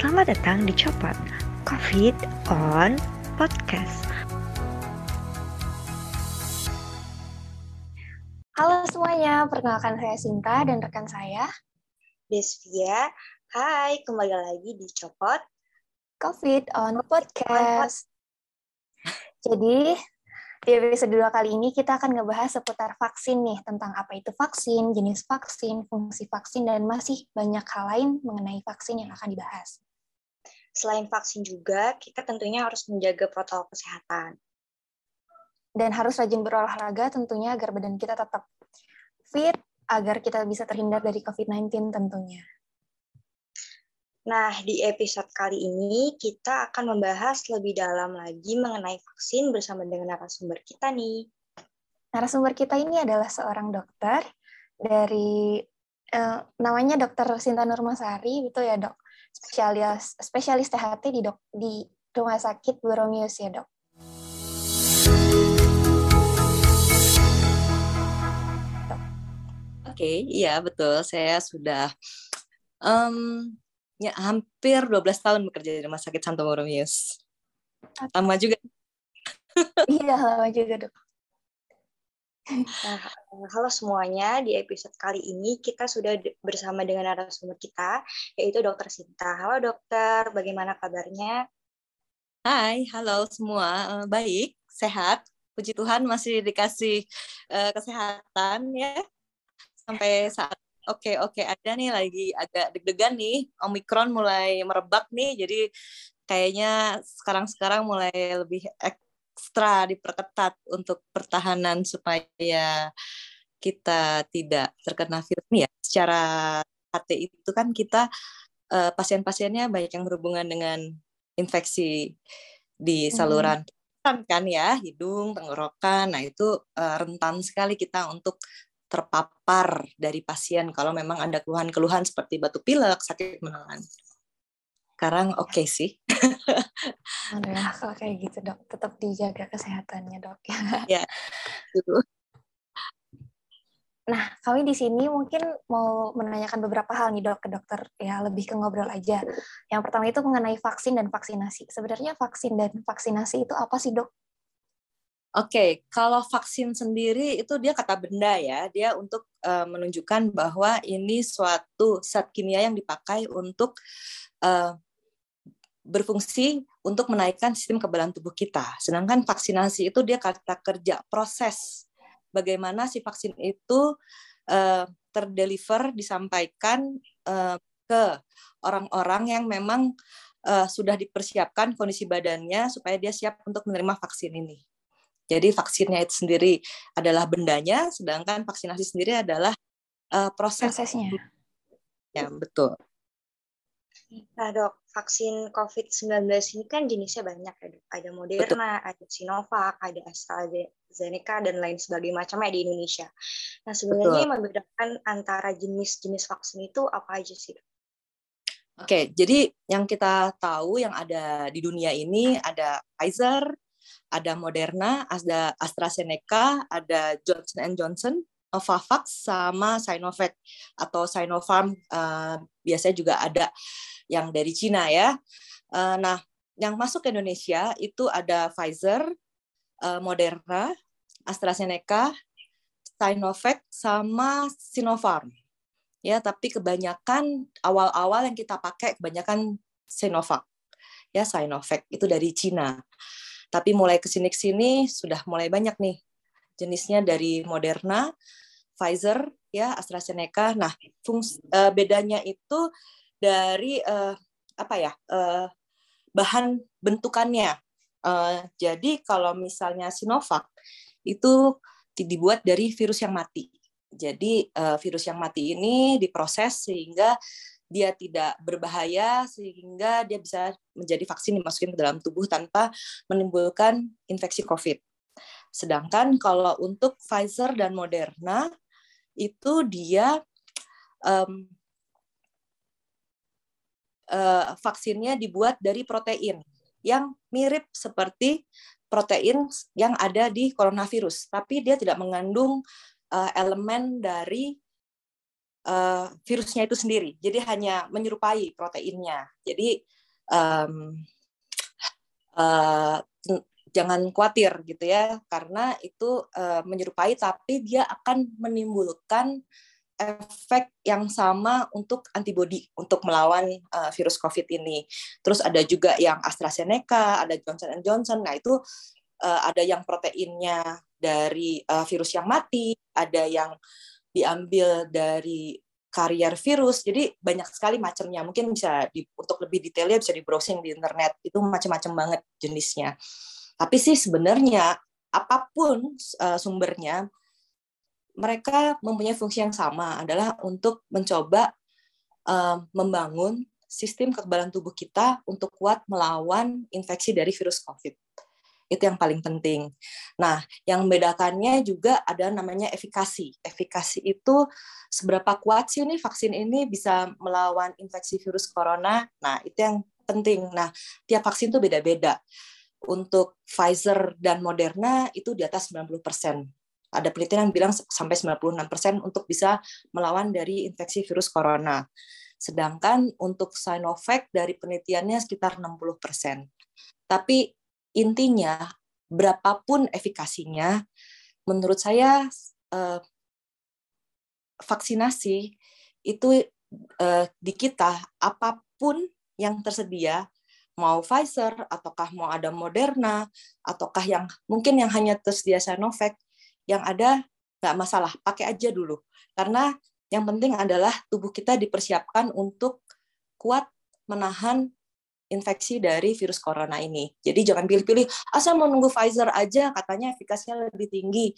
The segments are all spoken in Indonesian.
Selamat datang di Copot COVID on Podcast. Halo semuanya, perkenalkan saya Sinta dan rekan saya Desvia. Hai, kembali lagi di Copot COVID on Podcast. Jadi, di episode 2 kali ini kita akan ngebahas seputar vaksin nih, tentang apa itu vaksin, jenis vaksin, fungsi vaksin, dan masih banyak hal lain mengenai vaksin yang akan dibahas. Selain vaksin juga, kita tentunya harus menjaga protokol kesehatan. Dan harus rajin berolahraga tentunya agar badan kita tetap fit, agar kita bisa terhindar dari COVID-19 tentunya. Nah, di episode kali ini kita akan membahas lebih dalam lagi mengenai vaksin bersama dengan narasumber kita nih. Narasumber kita ini adalah seorang dokter dari eh, namanya Dokter Sinta Nurmasari, itu ya dok, spesialis spesialis THT di dok di Rumah Sakit Boromius ya dok. Oke, okay, iya betul. Saya sudah um, ya hampir 12 tahun bekerja di Rumah Sakit Santo Boromius. Lama juga. iya, lama juga, Dok. Nah, halo semuanya, di episode kali ini kita sudah bersama dengan narasumber kita, yaitu Dokter Sinta. Halo dokter, bagaimana kabarnya? Hai, halo semua. Baik, sehat. Puji Tuhan masih dikasih uh, kesehatan ya sampai saat oke oke ada nih lagi agak deg-degan nih omikron mulai merebak nih jadi kayaknya sekarang-sekarang mulai lebih ekstra diperketat untuk pertahanan supaya kita tidak terkena virus ya secara HT itu kan kita uh, pasien-pasiennya banyak yang berhubungan dengan infeksi di hmm. saluran hmm. kan ya hidung tenggorokan nah itu uh, rentan sekali kita untuk terpapar dari pasien kalau memang ada keluhan-keluhan seperti batu pilek, sakit menelan. Sekarang oke okay sih. Alhamdulillah kalau kayak gitu dok, tetap dijaga kesehatannya dok ya. Ya, itu. Nah, kami di sini mungkin mau menanyakan beberapa hal nih dok ke dokter ya lebih ke ngobrol aja. Yang pertama itu mengenai vaksin dan vaksinasi. Sebenarnya vaksin dan vaksinasi itu apa sih dok? Oke, okay, kalau vaksin sendiri itu dia kata benda ya, dia untuk uh, menunjukkan bahwa ini suatu zat kimia yang dipakai untuk uh, berfungsi untuk menaikkan sistem kekebalan tubuh kita. Sedangkan vaksinasi itu dia kata kerja proses bagaimana si vaksin itu uh, terdeliver disampaikan uh, ke orang-orang yang memang uh, sudah dipersiapkan kondisi badannya supaya dia siap untuk menerima vaksin ini. Jadi vaksinnya itu sendiri adalah bendanya, sedangkan vaksinasi sendiri adalah uh, proses. prosesnya. Ya, betul. Nah dok, vaksin COVID-19 ini kan jenisnya banyak ya dok. Ada Moderna, Betul. ada Sinovac, ada AstraZeneca, dan lain sebagainya macamnya di Indonesia. Nah sebenarnya yang membedakan antara jenis-jenis vaksin itu apa aja sih dok? Oke, jadi yang kita tahu yang ada di dunia ini ada Pfizer, ada Moderna, ada AstraZeneca, ada Johnson Johnson, Novavax sama Sinovac atau Sinopharm uh, biasanya juga ada yang dari Cina ya. Uh, nah, yang masuk ke Indonesia itu ada Pfizer, uh, Moderna, AstraZeneca, Sinovac sama Sinopharm. Ya, tapi kebanyakan awal-awal yang kita pakai kebanyakan Sinovac. Ya, Sinovac itu dari Cina. Tapi mulai ke sini sini sudah mulai banyak nih jenisnya dari Moderna, Pfizer, ya AstraZeneca. Nah, fungsi, uh, bedanya itu dari uh, apa ya uh, bahan bentukannya. Uh, jadi kalau misalnya Sinovac itu dibuat dari virus yang mati. Jadi uh, virus yang mati ini diproses sehingga dia tidak berbahaya sehingga dia bisa menjadi vaksin dimasukin ke dalam tubuh tanpa menimbulkan infeksi COVID. Sedangkan kalau untuk Pfizer dan Moderna itu dia um, uh, vaksinnya dibuat dari protein yang mirip seperti protein yang ada di coronavirus, tapi dia tidak mengandung uh, elemen dari uh, virusnya itu sendiri. Jadi hanya menyerupai proteinnya. Jadi um, uh, jangan khawatir gitu ya, karena itu uh, menyerupai, tapi dia akan menimbulkan efek yang sama untuk antibodi untuk melawan uh, virus COVID ini. Terus ada juga yang AstraZeneca, ada Johnson Johnson. Nah itu uh, ada yang proteinnya dari uh, virus yang mati, ada yang diambil dari karier virus. Jadi banyak sekali macamnya. Mungkin bisa di, untuk lebih detailnya bisa di browsing di internet. Itu macam-macam banget jenisnya. Tapi sih sebenarnya apa pun uh, sumbernya mereka mempunyai fungsi yang sama adalah untuk mencoba uh, membangun sistem kekebalan tubuh kita untuk kuat melawan infeksi dari virus COVID. Itu yang paling penting. Nah, yang membedakannya juga ada namanya efikasi. Efikasi itu seberapa kuat sih nih vaksin ini bisa melawan infeksi virus corona. Nah, itu yang penting. Nah, tiap vaksin itu beda-beda. Untuk Pfizer dan Moderna itu di atas 90 persen ada penelitian yang bilang sampai 96% untuk bisa melawan dari infeksi virus corona. Sedangkan untuk Sinovac dari penelitiannya sekitar 60%. Tapi intinya berapapun efikasinya, menurut saya eh, vaksinasi itu eh, di kita apa pun yang tersedia mau Pfizer ataukah mau ada Moderna ataukah yang mungkin yang hanya tersedia Sinovac yang ada nggak masalah, pakai aja dulu. Karena yang penting adalah tubuh kita dipersiapkan untuk kuat menahan infeksi dari virus corona ini. Jadi jangan pilih-pilih, asal mau nunggu Pfizer aja, katanya efikasinya lebih tinggi.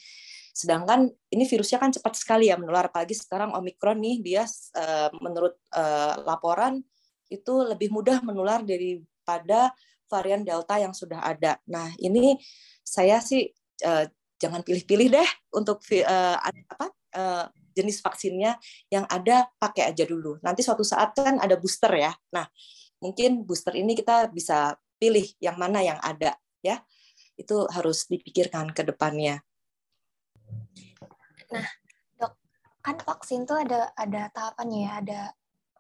Sedangkan ini virusnya kan cepat sekali ya menular, apalagi sekarang Omikron nih, dia uh, menurut uh, laporan itu lebih mudah menular daripada varian Delta yang sudah ada. Nah ini saya sih uh, jangan pilih-pilih deh untuk uh, apa uh, jenis vaksinnya yang ada pakai aja dulu. Nanti suatu saat kan ada booster ya. Nah, mungkin booster ini kita bisa pilih yang mana yang ada ya. Itu harus dipikirkan ke depannya. Nah, Dok, kan vaksin tuh ada ada tahapannya ya, ada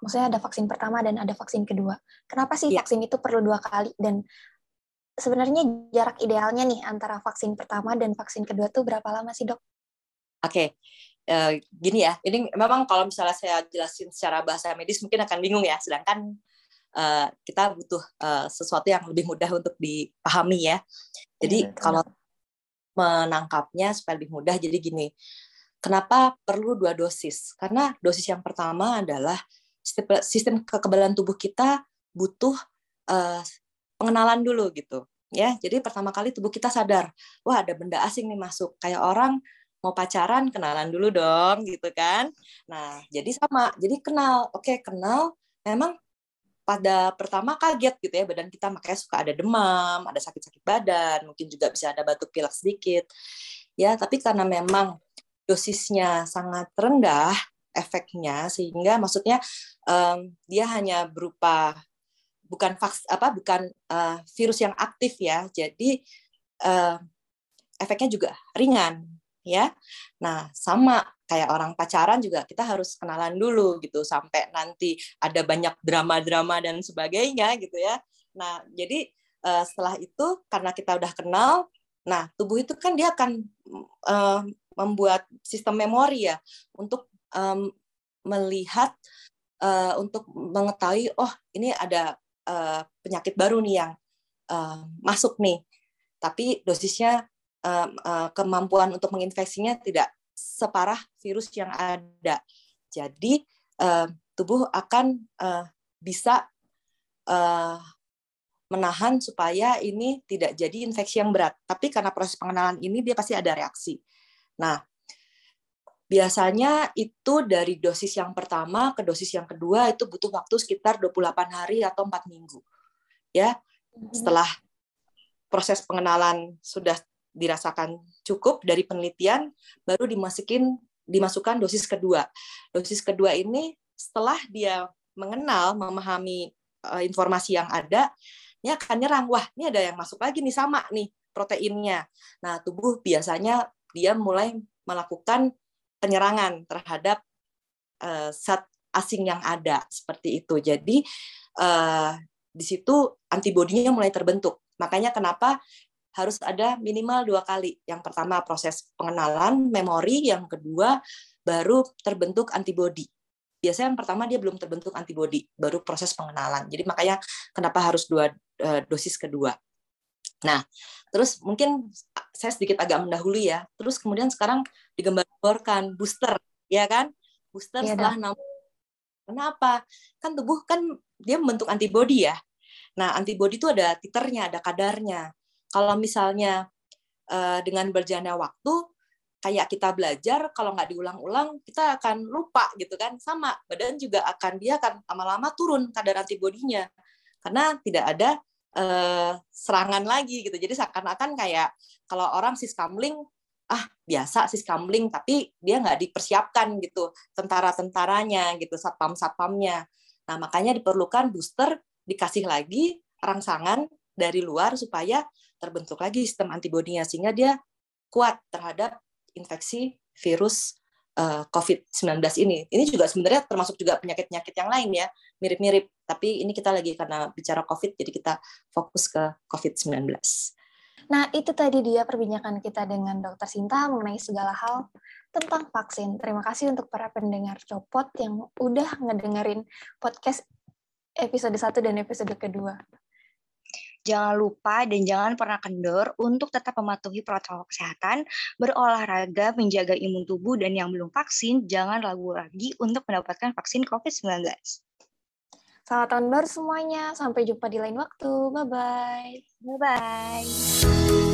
maksudnya ada vaksin pertama dan ada vaksin kedua. Kenapa sih ya. vaksin itu perlu dua kali dan sebenarnya jarak idealnya nih antara vaksin pertama dan vaksin kedua tuh berapa lama sih dok? Oke, okay. uh, eh, gini ya. Ini memang kalau misalnya saya jelasin secara bahasa medis mungkin akan bingung ya. Sedangkan uh, kita butuh uh, sesuatu yang lebih mudah untuk dipahami ya. Jadi ya, kalau menangkapnya supaya lebih mudah, jadi gini. Kenapa perlu dua dosis? Karena dosis yang pertama adalah sistem kekebalan tubuh kita butuh uh, pengenalan dulu gitu. Ya jadi pertama kali tubuh kita sadar wah ada benda asing nih masuk. Kayak orang mau pacaran kenalan dulu dong gitu kan. Nah jadi sama jadi kenal. Oke kenal memang pada pertama kaget gitu ya badan kita makanya suka ada demam ada sakit-sakit badan mungkin juga bisa ada batuk pilek sedikit. Ya tapi karena memang dosisnya sangat rendah efeknya sehingga maksudnya um, dia hanya berupa bukan vaks apa bukan uh, virus yang aktif ya. Jadi uh, efeknya juga ringan ya. Nah, sama kayak orang pacaran juga kita harus kenalan dulu gitu sampai nanti ada banyak drama-drama dan sebagainya gitu ya. Nah, jadi uh, setelah itu karena kita udah kenal, nah tubuh itu kan dia akan uh, membuat sistem memori ya untuk um, melihat uh, untuk mengetahui oh ini ada uh, penyakit baru nih yang uh, masuk nih, tapi dosisnya uh, uh, kemampuan untuk menginfeksinya tidak separah virus yang ada. Jadi uh, tubuh akan uh, bisa uh, menahan supaya ini tidak jadi infeksi yang berat. Tapi karena proses pengenalan ini dia pasti ada reaksi. Nah, Biasanya itu dari dosis yang pertama ke dosis yang kedua itu butuh waktu sekitar 28 hari atau 4 minggu. Ya. Hmm. Setelah proses pengenalan sudah dirasakan cukup dari penelitian baru dimasukin dimasukkan dosis kedua. Dosis kedua ini setelah dia mengenal, memahami uh, informasi yang ada, ini akan nyerang. Wah, ini ada yang masuk lagi nih sama nih proteinnya. Nah, tubuh biasanya dia mulai melakukan penyerangan terhadap uh, zat asing yang ada seperti itu. Jadi uh, di situ antibodinya mulai terbentuk. Makanya kenapa harus ada minimal dua kali. Yang pertama proses pengenalan memori, yang kedua baru terbentuk antibodi. Biasanya yang pertama dia belum terbentuk antibodi, baru proses pengenalan. Jadi makanya kenapa harus dua uh, dosis kedua. Nah, terus mungkin saya sedikit agak mendahului ya. Terus kemudian sekarang digambarkan booster, ya kan? Booster ya, setelah enam Kenapa? Kan tubuh kan dia membentuk antibodi ya. Nah, antibodi itu ada titernya, ada kadarnya. Kalau misalnya uh, dengan berjalannya waktu, kayak kita belajar, kalau nggak diulang-ulang, kita akan lupa gitu kan. Sama, badan juga akan dia akan lama-lama turun kadar antibodinya. Karena tidak ada uh, serangan lagi gitu. Jadi seakan-akan kayak kalau orang siskamling ah biasa siskamling tapi dia nggak dipersiapkan gitu tentara-tentaranya gitu satpam-satpamnya. Nah makanya diperlukan booster dikasih lagi rangsangan dari luar supaya terbentuk lagi sistem antibodinya sehingga dia kuat terhadap infeksi virus eh, COVID-19 ini. Ini juga sebenarnya termasuk juga penyakit-penyakit yang lain ya, mirip-mirip. Tapi ini kita lagi karena bicara COVID, jadi kita fokus ke COVID-19. Nah, itu tadi dia perbincangan kita dengan Dr. Sinta mengenai segala hal tentang vaksin. Terima kasih untuk para pendengar Copot yang udah ngedengerin podcast episode 1 dan episode kedua. Jangan lupa dan jangan pernah kendor untuk tetap mematuhi protokol kesehatan, berolahraga, menjaga imun tubuh, dan yang belum vaksin, jangan ragu lagi untuk mendapatkan vaksin COVID-19. Selamat tahun baru semuanya. Sampai jumpa di lain waktu. Bye-bye. Bye-bye.